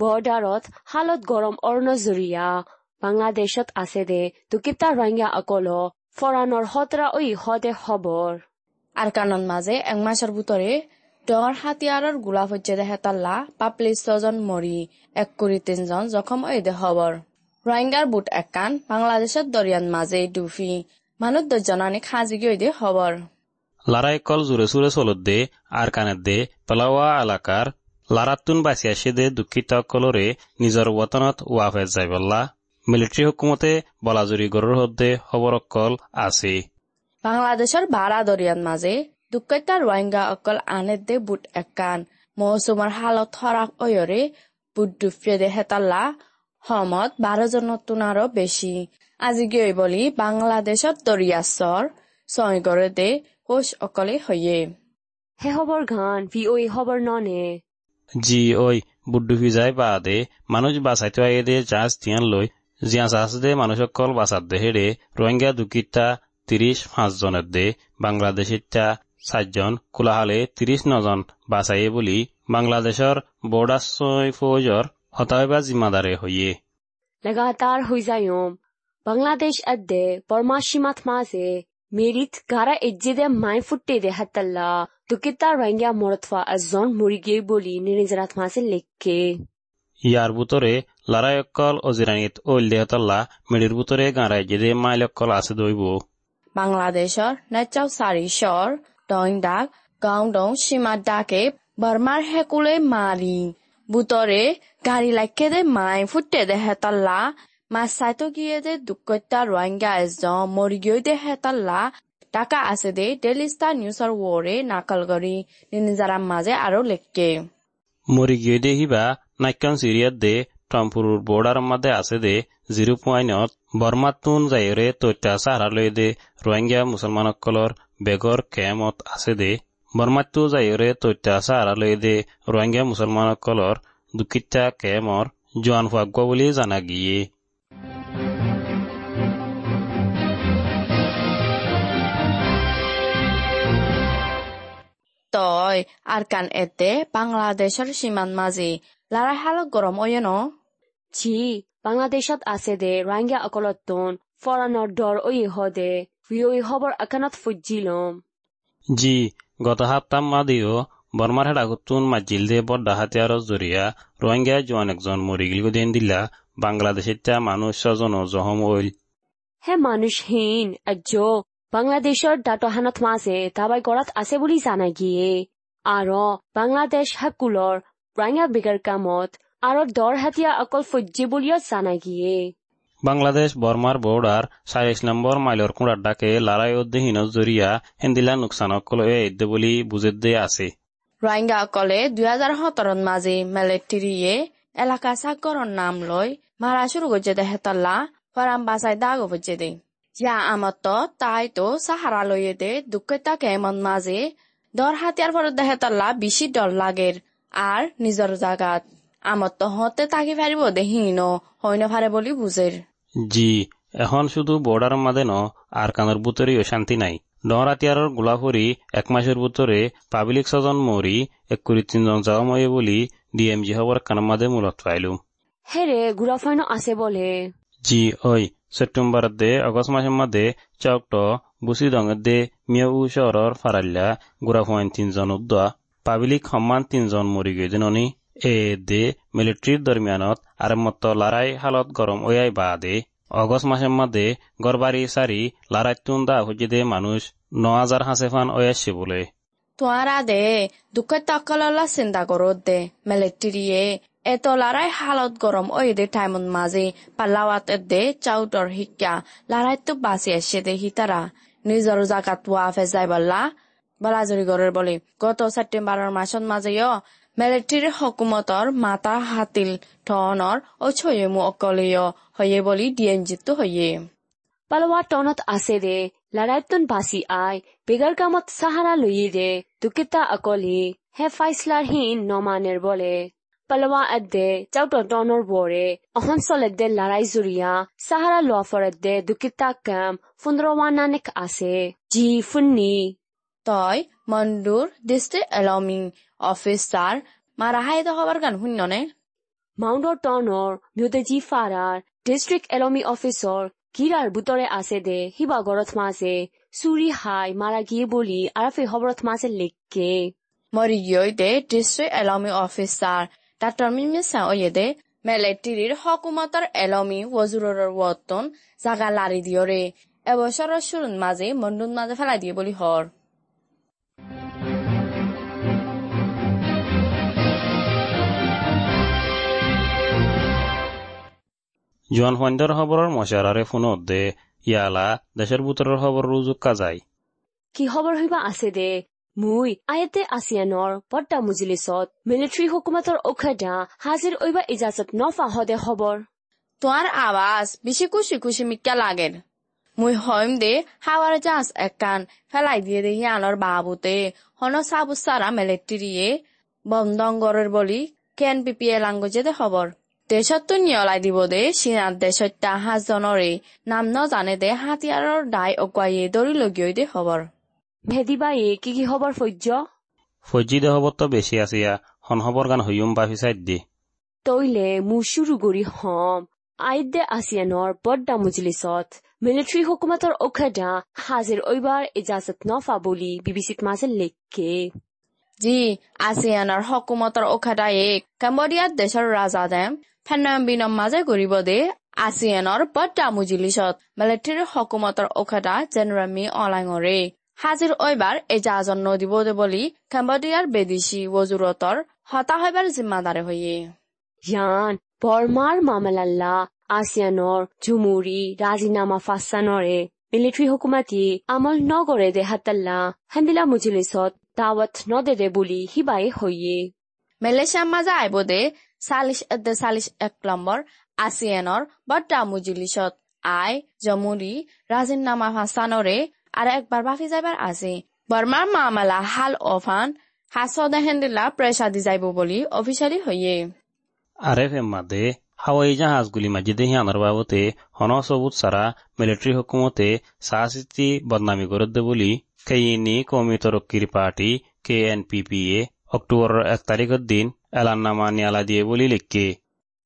বৰ্ডাৰত হালত গৰম অৰ্ণজৰীয়া। বাংলাদেশত আছে দে দুকিতা ৰঙা অকল ফৰাণৰ সতৰা ঐ সদে খবৰ। আরকানন মাঝে এক মাসের ভিতরে ডর হাতিয়ারর গোলা ফজ্জে হেতাল্লা পাপলি ছজন মরি এক কুড়ি তিনজন জখম ওই দে খবর রোহিঙ্গার বুট একান বাংলাদেশের দরিয়ান মাঝে ডুফি মানুষ দজনানি খাজি গিয়ে দে খবর লারাই কল জুরে সুরে চলত দে আর কানের দে পেলাওয়া এলাকার লাৰাতুন বাচি আছে দুখিত কলৰে নিজৰ ৱতনত ওৱা হৈ যাই বল্লা মিলিটাৰী হুকুমতে বলাজুৰি গৰুৰ সদে খবৰ কল আছে। বাংলাদেশৰ ভাড়া দৰিয়াৰ মাজে দুকৈতা ৰোহিংগা অকল আনে দে বুট একান। মৌচুমৰ হালত সৰাক অয়ৰে বুট দুফিয়ে দে হেতাল্লা সমত বাৰজন নতুন আৰু বেছি। আজি গৈ বুলি বাংলাদেশত দৰিয়া ছয় ছয়গৰে দে কোচ অকলে হয়ে। হে খবৰ ঘান ভি অ খবৰ ননে। জি, ওই বুড্ডুফি যায় বা দে, মানুষ আইয়ে দে জাহাজ তিয়ান লই। জিয়া জাহাজ দে মানুষকল বাঁচাত দে হেরে রোহিঙ্গা দুকিতা তিরিশ পাঁচজনের দে বাংলাদেশিতা চারজন কোলাহালে তিরিশ নজন বাঁচাইয়ে বলি বাংলাদেশৰ বৰ্ডাৰ ফৌজৰ হতাহবা জিম্মাদাৰে হইয়ে। লাগাতাৰ হৈ যায়ম বাংলাদেশ আদে বৰ্মা সীমাত মাঝে মেরিত গারা এজ্জে দে মাই ফুটে দে হাতাল্লা। দুকিতা রঙিয়া মরতফা এজন মরি গিয়ে বলি নিরিজরাত মাঝে লেখকে ইয়াৰ বুটৰে লাৰায়কল অজিৰাণীত ঐল দেহতল্লা মেডিৰ বুটৰে গাঁৰাই যেদে মাইলকল আছে দৈব বাংলাদেশৰ নেচাও চাৰি শৰ ডং ডাক গাঁও ডং সীমা ডাকে বর্মার হেকুলে মারি বুতরে গাড়ি লাইকে দে মাই ফুটে দে হেতাল্লা মা সাইতো গিয়ে দে দুকত্যা রোহিঙ্গা এজন মরি গিয়ে দে হেতাল্লা টাকা আছে দে ডেলি স্টাৰ নিউজৰ ওৰে নাকল কৰি নিজাৰাম মাজে আৰু লেখকে মৰি গিয়ে দে হিবা নাক্যন চিৰিয়াত দে ট্ৰাম্পুৰৰ বৰ্ডাৰ মাদে আছে দে জিৰ' পইণ্টত বৰ্মাতুন যায়ৰে তথ্য চাহাৰালৈ দে ৰোহিংগা মুছলমানসকলৰ বেগৰ কেমত আছে দে বৰ্মাতু যায়ৰে তথ্য চাহাৰালৈ দে ৰোহিংগা মুছলমানসকলৰ দুখিতা কেমৰ জোৱান হোৱাগ বুলি জানা গিয়ে। তই আর কান এতে বাংলাদেশের সীমান মাঝে লড়াই হালত গরম ওয়ে ন? জি বাংলাদেশত আছে দে রোহিঙ্গা অকলতন ফরানোর ডর ঐ হদে ভি ঐ খবর আকানত ফুজিলম জি গত সপ্তাহ মাদিও বর্মার হেডাগুতুন মাজিল দে বড় ডাহাতিয়ার জরিয়া রোহিঙ্গা জোয়ান একজন মরিগিল দেন দিলা বাংলাদেশিতা মানুষ ছজন জহম ওইল হে মানুষহীন আজ্য বাংলাদেশৰ দাঁতহানত মাছে ধাবাই কৰাত আছে বুলি জানা গিয়ে। আৰু বাংলাদেশ হাকুলৰ ৰাঙা বিগাৰ কামত আৰু দৰ হাতীয়া অকল ফজ্জি বুলিও জানা গিয়ে। বাংলাদেশ বৰ্মাৰ বৰ্ডাৰ চাৰিশ নম্বৰ মাইলৰ কোঁৰাৰ ডাকে লাৰাই অধ্যহীনত জৰিয়া হেন্দিলা নোকচানক লৈ এদ্য বুলি বুজে দিয়ে আছে। ৰাইংগা অকলে দুহেজাৰ সোতৰত মাজে মেলেট্ৰিয়ে এলেকা চাকৰৰ নাম লৈ মাৰাচুৰ গজ্জেদা হেতাল্লা ফৰাম বাচাই দাগ গজ্জেদেই আমত তাই তো সাহারা লইয়ে দে দুঃখতা কেমন মাঝে। দর হাতিয়ার পর দে হেতাল্লা বেশি ডর লাগের আর নিজর জাগাত। আমত হতে তাকি পারিব দেহীন হইন পারে বলি বুঝের। জি এখন শুধু বর্ডার মাদে ন আর কানের বুতরেও শান্তি নাই। ডরাতিয়ারর গোলাফরি এক মাসের বুতরে পাবলিক ছজন মরি এক কুড়ি তিনজন যাওয়া ময়ে বলি ডিএমজি খবর কানের মাদে মূলত পাইলুম হেৰে গুড়াফাইন আছে বলে। জি ওই মাসের মধ্যে চকট বুসি দঙের দে মিয়া ফারাল্লা গুড়া ফুয়াইন তিনজন উদ্দা পাবলিক সন্মান তিনজন মরি গৈ দিননি এ দে মিলিটারির দরমিয়ানত আর মত লড়াই হালত গরম ওয়াই বা দে অগস্ট মাসের মধ্যে গড়বাড়ি সারি লড়াই তুন দা হচ্ছে দে মানুষ ন হাজার হাসে ফান ওয়াসে বলে তোয়ারা দে দুঃখের তকললা চিন্তা করত দে মিলিটারিয়ে এতলাৰাই হালত গৰম ঐ দে টাইমত মাজে পাল্লাৱাত দে চাউটৰ শিক্ষা লাৰাইটো বাচি আছে দে সীতাৰা। নিজৰ জাগাত পোৱা ফেজাই বাল্লা বালাজৰী গড়ৰ বুলি। গত ছেপ্টেম্বৰৰ মাছত মাজে অ হকুমতৰ মাতা হাতিল ধনৰ অচয়ে অকলীয় হয়ে বুলি ডি এন জিতটো হয়ে। পালোৱা টনত আছে দে লাৰাইটোন বাচি আই বেগাৰ কামত চাহাৰা লৈয়ে দে দুকিতা অকলি হে ফাইচলাৰ হীন নমানেৰ বলে। পালা আদে চাউ টনর বরে অহন সলেদে লড়াই দে দুকিতা কাম ফুন্দ্রওয়া নানেক আছে জি ফুন্নি তই গান শুননে মাউন্ড টনর মিউদেজি ফারার ডিস্ট্রিক্ট অ্যালমি অফিসর গিরার বুতরে আছে দে হিবা গরথ মাছে সুরি হাই মাৰা গিয়ে বুলি আৰাফে হবৰথ মাছে লেখকে মৰি গিয়ে দে ডিস্ট্ৰিক্ট অ্যালমি অফিসাৰ তাৰ টৰ্মিমে চাওয়েদে মেলেট্ৰিৰ সকুমতৰ এলমি ৱজুৰৰ ৱৰ্তন জাগা লাৰি দিয়ৰে। এবছৰৰ চুৰুণ মাজে মণ্ডুন মাজে ফেলাই দিয়ে বুলি হৰ। জোৱান সন্ধ্যাৰ খবৰৰ মচাৰাৰে ফোনত দে ইয়ালা দেশৰ বুটৰৰ খবৰ ৰুজুক কাজাই। কি খবৰ হৈবা আছে দে? মুই আয়াতে আসিয়ানৰ পৰ্দা মুজিলিছত মিলিটাৰী হুকুমতৰ ঔষধা হাজিৰ ঐবা ইজাজত নফা হদে খবৰ তোমার আওয়াজ বেশি খুশি খুশি মিক্কা লাগের মুই হইম দে হাওয়ার জাহাজ একান ফেলাই দিয়ে দেখি আনর বাবুতে হন সাবু সারা মেলেট্রিয়ে বন্ধঙ্গরের বলি কেন পিপিএ লাঙ্গুজে দে খবর দেশত তো নিয়লাই দিব দে চীনার দেশত তাহাজনরে নাম ন জানে দে হাতিয়াৰৰ দাই অকুৱাইয়ে দৰি লগিয়ই দে খবৰ ভেদিবা এ কি কি হবৰ ফৈজ্য? ফৈজি দে দেহবত্ব বেছি আছে হন হবৰ গান হৈয়ুম বা ফিচাই দি। তৈলে মুচুৰু গুৰি হম। আইদে আছিয়ানৰ বদ্দা মজলিচত। মিলিটাৰী হুকুমতৰ অখেদা হাজিৰ ঐবাৰ এজাজত নফা বুলি বিবিচিত মাজে লেখে জি আছিয়ানৰ হকুমতৰ অখেদায়ে কেম্বডিয়াত দেশৰ ৰাজা দে। বিনম মাজে ঘূৰিব দে আছিয়ানৰ বদ্দা মজিলিচত। মিলিটাৰী হকুমতৰ অখেদা জেনেৰেল মি অলাঙৰে। হাজিৰ অইবাৰ এই নদী নদীব বুলি কেম্বডিয়াৰ বেদেশী ৱজুৰতৰ হতাশ হবাৰ জিম্মাদাৰে হৈয়ে। জ্ঞান বৰ্মাৰ মামালাল্লা আছিয়ানৰ ঝুমুৰী ৰাজিনামা ফাচানৰে মিলিটাৰী হুকুমাতি আমল নগৰে দেহাতাল্লা হেন্দিলা মুজিলিছত দাৱত নদেদে বুলি সিবাই হৈয়ে। মেলেছিয়াৰ মাজা আইবদে চালিছ এদে চালিছ এক নম্বৰ আছিয়ানৰ বৰ্তা মুজিলিছত আই জমুৰি ৰাজিনামা ফাচানৰে আৰু একবাৰ বাফি যাইবাৰ আছে। বৰ্মাৰ মামলা হাল অফান হাছদে হেন্দিলা প্ৰেছা দি যাইব বুলি অফিচিয়ালি হয়ে। আৰে ফেম্মাদে হাৱাই জাহাজগুলি মাজিদে হিয়ানৰ বাবতে হন সবুত সারা মিলিটারি হুকুমতে সাহসিতি বদনামি করত দে বুলি কেইনি কমি তরক্কির party K N P P এ অক্টোবরের এক তারিখের দিন এলান্নামা নিয়ালা দিয়ে বলি লিখকে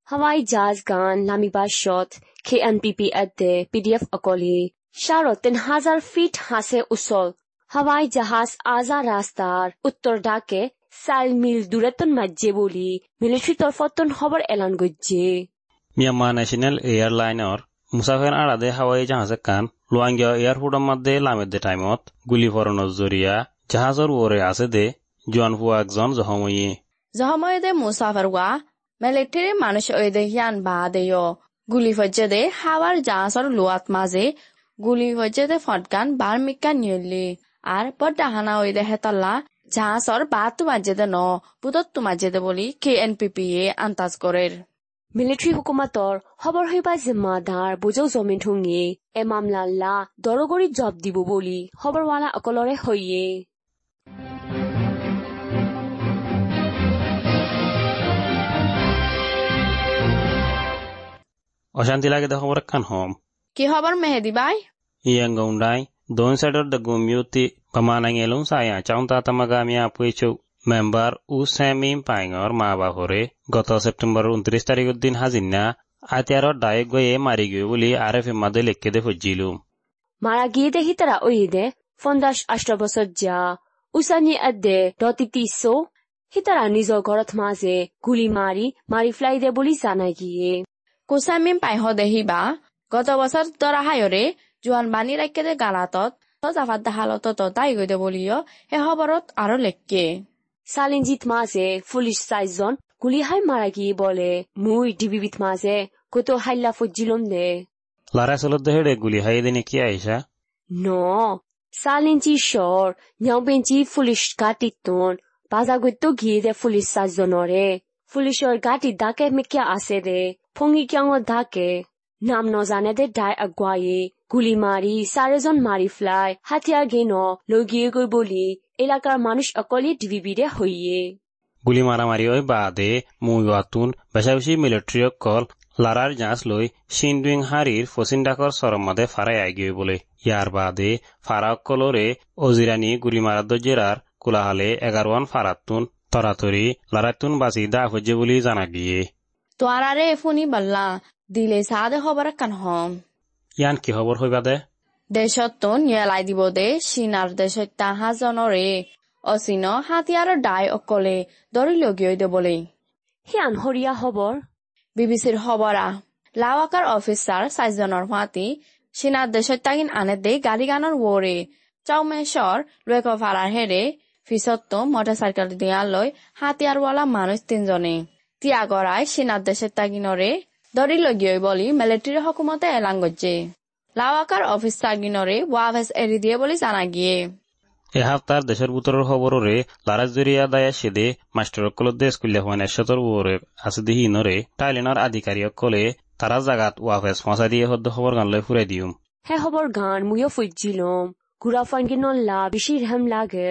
হাৱাই জাহাজ গান লামিবা shot K N P P এদে P D F অকলি। শারত তিন হাজার ফিট হাসে উচল হাৱাই জাহাজ আজা রাস্তার উত্তর ডাকে চাল মিল দূরতন মাজ্জে বলি মিলিটারি তরফতন খবর এলান গজ্জে মিয়ানমার ন্যাশনাল এয়ারলাইনৰ মুছাফিৰ আৰাদে হাৱাই জাহাজ একান লোৱাংগীয় এয়াৰপোৰ্টৰ মধ্যে লামেদ দে টাইমত গুলি ফৰণৰ জৰিয়া জাহাজৰ ওৰে আছে দে জোৱান ফুৱা একজন জহময়ে জহময়দে মুসাফার ওয়া মিলিটারি মানুষ ওইদে হিয়ান বা দেয় গুলি ফজ্জে দে হাওয়ার জাহাজর লোয়াত মাঝে গুলি ফজ্জে দে ফটগান বার মিক্কা নিয়লি। আর পদ্দা হানা ওইদে হেতাল্লা জাহাজর বাতু মাঝে দে ন বুদত্তু মাঝে দে বলি কে এন পি পি এ আন্তাজ করের মিলিটাৰী হুকুমাতৰ খবৰ হইবা জিম্মাদাৰ বুজৌ জমিন ঠুঙি এ মামলাল্লা দৰগৰি জব দিব বুলি খবৰৱালা অকলৰে হৈয়ে। অশান্তি লাগে দে হম। কি খবর মেহেদি বাই iyang gaundai don sadar da gomyoti pamanang elung saya chaunta tamagamia puichu member উ চেমিম পাইঙৰ মা বাহৰে গত ছেপ্টেম্বৰৰ ঊনত্ৰিশ তাৰিখৰ দিন হাজিনা আতিয়াৰৰ ডায়েক গৈয়ে মাৰি গৈ বুলি আৰ এফ এমাদে লেখকে দে ফুজিলো মাৰা গিয়ে দে হিতাৰা ওইদে ফন্দাস আষ্ট বছৰ যা উচানি আদে দতি তিছো হিতাৰা নিজৰ ঘৰত মাজে গুলি মাৰি মাৰি ফ্লাই দে বুলি জানাই গিয়ে কুচামিম পাইহ দেহিবা গত বছৰ দৰা জোহান বাণী ৰাখে দে গালাতত জাফাত দেখালত ততাই গৈ দে বুলিও সেই খবৰত আৰু লেখকে। চালিনজিত মাছে পুলিচ চাৰিজন গুলি হাই মাৰা কি বলে মুই ডিবিবিত মাছে কত হাইলা ফুজিলম দে। লাৰা চলত দে হেৰে গুলি হাই দিনে কি আহিছা? ন চালিনজি শ্বৰ নিয়বেঞ্জি পুলিচ কাটিতন বাজা গৈ তো ঘি দে পুলিচ চাইজনৰে পুলিচৰ গাটি ডাকে মেকিয়া আছে দে ফঙি কিয়ঙত ডাকে নাম নজানে দে ডাই আগুয়ায়ে গুলি মারি চাৰিজন মাৰি ফ্লাই হাতিয়াৰ গেন লগিয়ে গৈ বলি এলাকাৰ মানুষ অকলে ডিবিবিৰে হৈয়ে গুলি মারামারি ওই বাদে মুইওয়াতুন বেশা বেশি মিলিটারি কল লারার জাঁচ লৈ সিনডুইং হারির ফসিন্ডাকর সরম্মাদে ফারাই আগিয়ে বলে ইয়ার বাদে অজিরানি গুলি মারাদ জেরার কুলাহালে এগারোয়ান ফারাতুন তরাতরি লারাতুন বাসি দা হজ্জে বলি জানা গিয়ে তোয়ারারে ফুনি বাল্লা দিলে সাদে খবর কান হম। ইয়ান কি খবর হইবা দে? দেশতন ইয়েলাই দিব দে চীনার দেশত তাহাজনরে অচিন হাতিয়াৰ দাই অকলে দৰি লগিয়াই দেবলৈ সিয়ান হৰিয়া হবৰ বিবিচিৰ খবৰা লাৱাকাৰ অফিচাৰ চাৰিজনৰ মাতি চীনাৰ দেশত তাগিন আনে দে গাড়ী গানৰ ৱৰে চাউমেশ্বৰ লৈক ভাড়াৰ হেৰে পিছতো মটৰচাইকেল দিয়ালৈ হাতিয়াৰৱালা মানুহ তিনজনে। তিয়াগৰাই চীনাৰ দেশত তাগিনৰে দৰি লগিয়াই বুলি মিলিটাৰী হকুমতে এলাং গজ্জে। লাৱাকাৰ অফিচ তাগিনৰে ৱাভেজ এৰি দিয়ে বুলি জানা গিয়ে। এহাপ্তার দেশের বুতরের খবররে লারাজ জরিয়া দায়া সেদে মাস্টার অকলদে স্কুলে হওয়ান এশতর ওরে আছে দিহি নরে টাইলেনার আধিকারী অকলে তারা জাগাত ওয়াফেস ফসা দিয়ে হদ্দ খবর গানলৈ ফুরাই দিউম হে হবৰ গান মুয়ো ফুজিলম ঘুৰা ফানগি নল্লা বেছি রেহাম লাগে।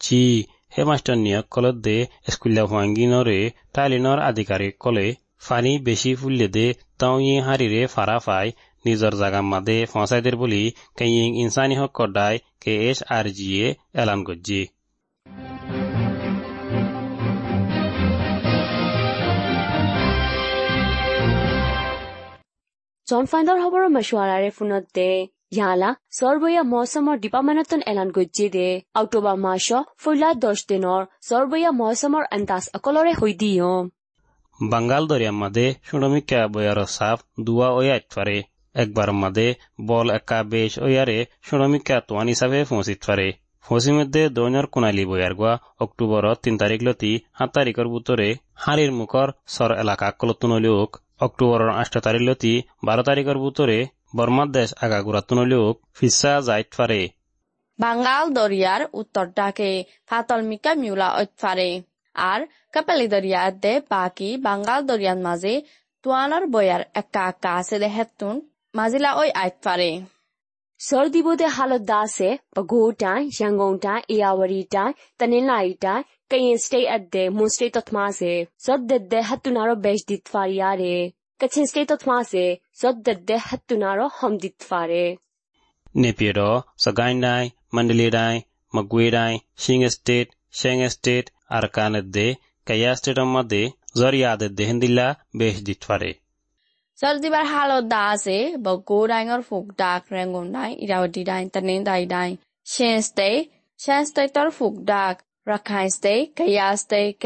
চি হে মাস্টার নিয়ক কলত দে স্কুলে হওয়াঙ্গি নরে টাইলেনার আধিকারী কলে ফানি বেশি ফুললে দে তাও ই হারিরে ফারা ফাই নিজৰ জাগাৰ মাদে, ফসাইদের বলি কেইং ইনসানি হক কডাই কে এস আর জিয়ে এলান গজ্জি। জন ফাইণ্ডৰ খবৰৰ মছৱাৰাৰে ফোনত দে, ইয়ালা, সৰ্বয়া মৌচমৰ ডিপাৰ্টমেণ্টন এলান গজ্জি দে অক্টোবৰ মাস ফুলা দহ দিনৰ, সৰ্বয়া মৌচমৰ আন্দাজ অকলৰে হৈ দিয়ম। বাঙ্গাল দরিয়ার মাদে সুনমিকা বয়ার সাফ দুয়া ওয়া ফারে একবার মাদে বল একা বেশ ওয়ারে সুনমিকা তোয়ান হিসাবে ফসিত ফারে ফসি মধ্যে দৈনর কোনালি বয়ার গোয়া অক্টোবর তিন তারিখ লতি সাত তারিখের বুতরে হারির মুখর সর এলাকা কলতুনলিওক অক্টোবরের আষ্ট তারিখ লতি বারো তারিখের বুতরে বর্মার দেশ আগাগুড়াতুনলিওক ফিসা যাইত ফারে বাঙ্গাল দরিয়ার উত্তর ডাকে ফাতল মিকা মিউলা ঐতফারে আর কাপালি দরয়াত দে বাকি বাঙ্গাল দরয়াত মাঝে তুয়ানর বয়ার একটা আক্কা আছে দেহেতুন মাজিলা ওই আইত পারে সরদিবতে হালত দাসে পগোটা ইয়াংগোটা ইয়াওয়ারিটা তানিলাইটা kayin stay adde mun stay totmase sod dedde hattunaro besh ditfariare kachin stay totmase sod dedde hattunaro hom ditfare nepiro sagainai mandalidai magwedai shing state sheng state င်းမန္တလေးတိုင်းမကွေးတိုင်းရှင်းစတေ့ရှင်းစတေ့အာရကန်ဒေကယာစတေ့မဒေဇော်ရီယာဒေဟင်ဒီလာဘေ့ဒီထွာရေ সর্দিবার হালত দা আছে বগো ডাইঙর ফুক ডাক রেঙ্গুন ডাই ইরাওয়াটি ডাই তনিন দাই ডাই শিন stay শিন stay তর ফুক ডাক ရခိုင်စတေကယားစတေက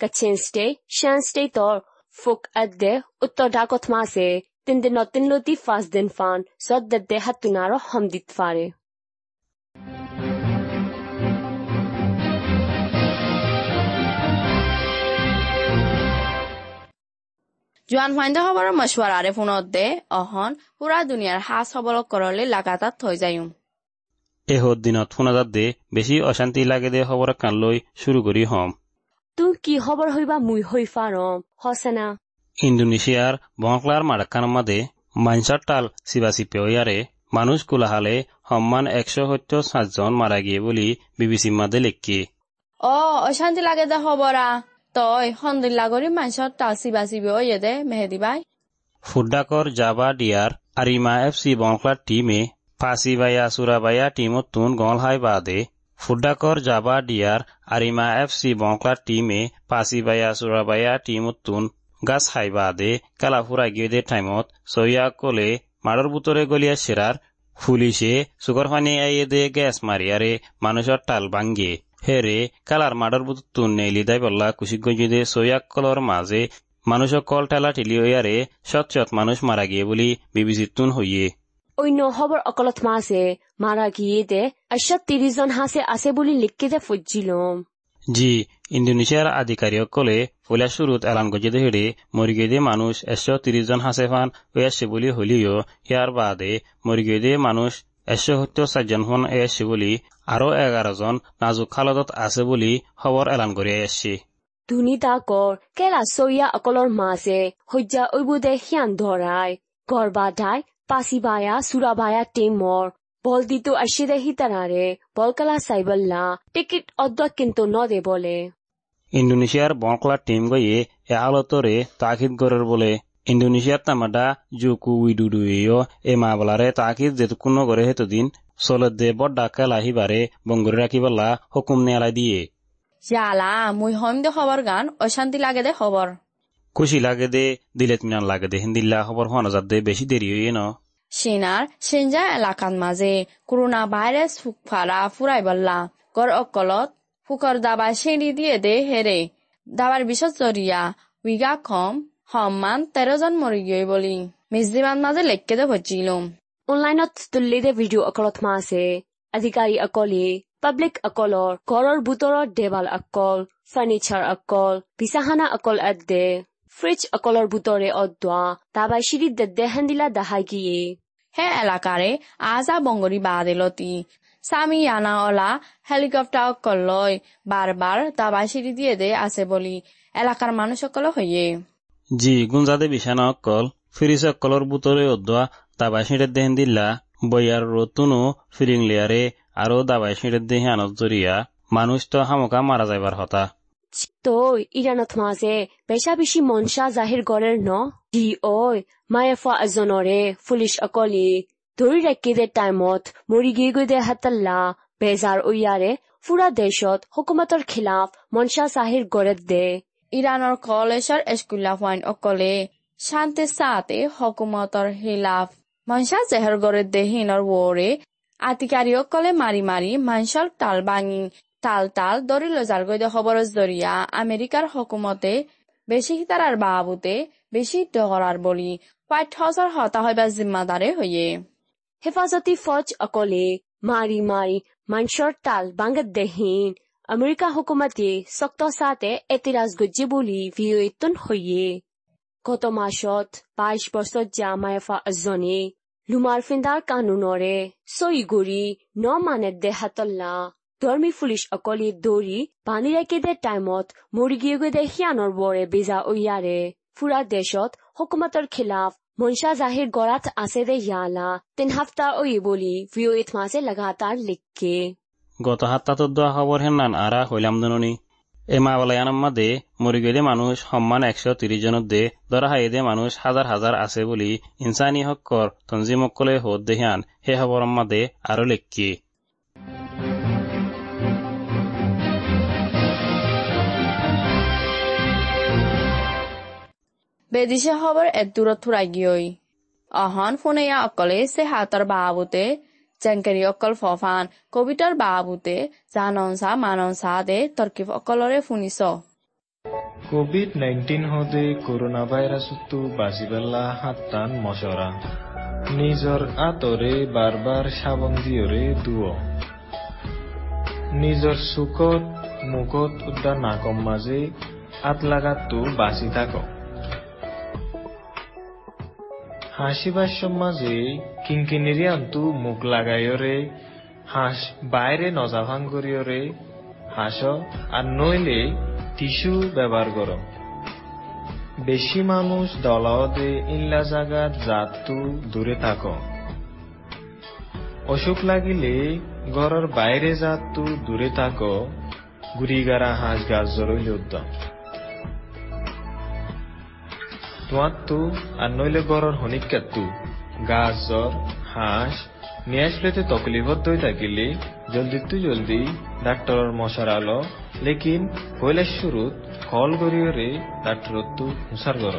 ရင်စတေကရင်စတေတဲ့မိုးစတေတော့မှာစေစောဒီနတွန်လို့ဒီအစတဒင်ဖန် sor dibode din akol dase ne piro sagai time monthly time magui time pago time or fusin dak kachin stay shan stay tor fuk adde uttor dak othma se tin din notin loti fast din fan so that de hatunaro hamdit fare জোৱান ফাইণ্ডে খবৰৰ মছৱাৰাৰে ফোনত দে অহন পুৰা দুনিয়াৰ সাজ সবলক কৰলে লাগাতাৰ থৈ যায়ম এহত দিনত ফোনাজাত দে বেছি অশান্তি লাগে দে খবৰ কাণ লৈ শুরু করি হম তোৰ কি খবৰ হৈবা মুই হৈ ফাৰম হচেনা ইণ্ডোনেছিয়াৰ বংকলাৰ মাৰাখানৰ মাদে মাইনচৰ তাল চিবাচি পেয়াৰে মানুষ কোলাহালে সম্মান একশ সত্য সাতজন মাৰা গিয়ে বুলি বিবিচি মাদে লিখকি অ অশান্তি লাগে দে খবৰা। তই সন্দিল্লা কৰি মাইনচৰ তাল চিবাচি পেয়ে দে মেহেদি বাই। ফুডাকৰ জাবা দিয়াৰ আৰিমা এফ চি বংলাৰ টিমে ফাচি বায়া চুৰাবায়া টিমত তুন গল হাই বাদে ফুডাকর জাবা ডিয়ার আরিমা এফসি বংকলার টিমে ফাঁসিবাইয়া সুরাবাইয়া টিমত তুন গাছ খাই বাদে কালা ফুরা গিয়ে টাইমত সইয়া কলে মাড়র বুতরে গলিয়া সেরার পুলিশে সুগর পানি আইয়ে দে গ্যাস মারিয়ারে মানুষের টাল ভাঙ্গে হেরে কালার মাডর বুতুন নেইলি দাই বল্লা কুশিগঞ্জিদে সৈয়াক কলর মাঝে মানুষ কল ঠেলা ঠেলি হইয়ারে সৎ সৎ মানুষ মারা গিয়ে বলি বিবিসি তুন হইয়ে অন্য খবর অকলত মাসে মারা গিয়ে দে আশা তিরিশ জন হাসে আছে বলি লিখকে দে ফুজিলম জি ইন্দোনেছিয়ার আধিকারিকসকলে পইলা শুরুত এলান গজে হেড়ে মরিগেদে মানুষ একশো তিরিশ জন হাসেফান হয়ে আসছে বলি হলিও ইয়ার বাদে মরিগেদে মানুষ একশো সত্তর চারজন ফোন আসছে বলি আরো এগারো জন নাজুক খালদত আছে বলি খবর এলান করে আসছে দুনিতাকৰ কেলা চৈয়া অকলৰ মাজে সজ্জা ঐবুদে সিয়ান ধৰাই গৰ্বাদাই পাচিবায়া চুৰাবায়া টেমৰ বল দিতো আশিদে হিতারারে বলকালা সাইবল্লা টিকিট অদ্দ কিন্তু নদে বলে। ইন্দোনেশিয়ার বনকলা টিম গইয়ে এ আলতরে তাকিদ গরের বলে। ইন্দোনেশিয়ার তামাডা জুকু উইডুডুইও এ মাবলারে তাকিদ যেতুকুন্ন করে হেতুদিন সলদে বড্ডা খেলা হিবারে বঙ্গরে রাখিবল্লা হুকুম নেয়ালাই দিয়ে। ইয়ালা মুই হম দে খবর গান অশান্তি লাগে দে খবর। খুশি লাগে দে দিলেত মিনান লাগে দে। হিন্দিল্লা খবর হওয়া যাত দে বেশি দেরি হইয়ে ন। সিনার সিনজা এলাকাত মাঝে করোনা ভাইরাস ফুকফারা ফুরাই বললা। গর অকলত ফুকর দাবা সিঁড়ি দিয়ে দে হেরে দাবার বিষত জরিয়া উইগা কম সম্মান তেরো জন মরি গিয়ে বলি। মিজদিমান মাঝে লেখকে দে ভজিলম। অনলাইনত তুল্লি দে ভিডিও অকলত মা আছে। আধিকাৰী অকলে পাব্লিক অকলৰ ঘৰৰ বুটৰৰ দেৱাল অকল ফাৰ্নিচাৰ অকল বিছাহানা অকল এদে ফ্ৰিজ অকলৰ বুটৰে অদোৱা দাবাই চিৰিত দে হেন্দিলা দাহাই গিয়ে হে এলাকারে আজা বঙ্গরি বাদেলতি সামি ইয়ানা অলা হেলিকপ্টার অকলয় বারবার দাবাই সিঁড়ি দিয়ে দে আছে বলি এলাকার মানুষ সকল হইয়ে জি গুঞ্জাদে বিছানা অকল ফিরিস অকলর বুতরে অদোয়া দাবাই সিঁড়ের দেহেন দিল্লা বইয়ার রতুনো ফিরিং লেয়ারে আরও দাবাই সিঁড়ের দেহে আনত জরিয়া মানুষ তো হামকা মারা যাইবার হতা মাজে বেচা বেছি মনচা জাহিৰ গড়েৰ ন দি ঐ মায়েফা এজনৰে পুলিচ অকলি ধৰি ৰাখি দে টাইমত মৰি গৈ গৈ দে হাতাল্লা বেজাৰ উয়াৰে ফুৰা দেশত হুকুমতৰ খিলাফ মনচা জাহিৰ গড়ে দে ইরানোর কলেজের স্কুলা ফাইন অকলে শান্তি সাথে হকুমতর হিলাফ মনসা জেহর গড়ে দেহিনর ওরে আতিকারি অকলে মারি মারি মানসর তাল ভাঙি তাল তাল দরিল জালগৈদে খবরজ দরিয়া আমেরিকার হকুমতে বেশি হিতারার বাবুতে বেশি ডগরার বলি। হোয়াইট হাউসর হতা হইবা জিম্মাদারে হইয়ে হেফাজতি ফৌজ অকলে মাৰি মাৰি মানচৰ তাল বাংগত দেহীন। আমেৰিকা হুকুমতে চক্ত চাতে এতিৰাজ গজ্জে বুলি ভিঅ'তুন হৈয়ে। গত মাসত বাইশ বছর যা মায়েফা এজনে লুমার ফিন্দার কানুনরে সই গুড়ি ন মানে দেহাতল্লা। ধর্মী পুলিশ অকলি দৌৰি বানি ৰাখি দে টাইমত মৰি গিয়ে গৈ দে সিয়ানৰ বেজা উয়াৰে ফুৰা দেশত হুকুমতৰ খিলাফ মনসা জাহির গড়াত আছে দে ইয়ালা তিন হাফতা ওই বলি ভিও মাসে লাগাতার লিখকে। গত হাত্তাত দোয়া খবর হেনান আরা হইলাম দননি। এ মাওলায়ানার মাদে মরিগেদে মানুষ সম্মান একশো তিরিশ জনত দে ধরা হাইদে মানুষ হাজার হাজার আছে বলি ইনসানি হক্কর তঞ্জিমকলে হোদ দেহিয়ান হে খবর মাদে আরও লেখকি। বেদিছে হবৰ এদূৰত ৰাগিয়ৈ অহন ফোনেয়া অকলে চে হাতৰ বাহুতে জেংকেৰী অকল ফফান কবিতাৰ বাহুতে জাননচা মাননচা দে তৰ্কিব অকলৰে শুনিছ। কোভিড নাইন্টিন হতে কৰোণা ভাইৰাছটো বাচিবেলা হাতান মচৰা। নিজৰ আঁতৰে বাৰ বাৰ চাবন দিয়ৰে দুৱ। নিজৰ চুকত মুখত উদ্যান নাকম মাজে আঁত লাগাতটো বাচি থাকক। হাসিবার সমাজে কিঙ্কিনিরি আন্তু মুখ লাগাইয়রে হাঁস বাইরে নজাভাং করিয়রে হাস আর নইলে টিস্যু ব্যবহার কর বেশি মানুষ দলাওদে ইল্লা জাগাত জাতু দূরে থাক। অসুখ লাগিলে ঘরের বাইরে জাতু দূরে থাক গুড়িগারা হাঁস গাছ জরইল উদ্যম তোমার তো আর নইলে ঘরের হনিকাতু গাছ, জ্বর, হাঁস, নিয়ে আসলেতে তকলিফত দই থাকিলে। জলদি তু জলদি, ডাক্তরের মশার আলো। লেকিন হইলে শুরুত কল করিয়রে ডাক্তরত তু হুসার কর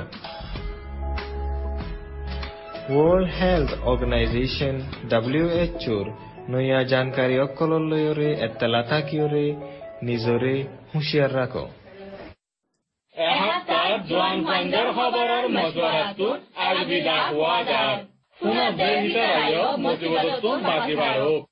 ওয়ার্ল্ড হেলথ অর্গানাইজেশন ডাব্লিউএচওর নইয়া জানকারী অকলর লয়রে এত্তালা থাকিয়রে নিজরে হুঁশিয়ার রাখো। জোৱান ফাইণ্ডৰ খবৰৰ মজুৱাৰাটোত আলবিদা হোৱা যায় পুনৰ দেশ ভিতৰত মজিবতটো বাজি বাঢ়ক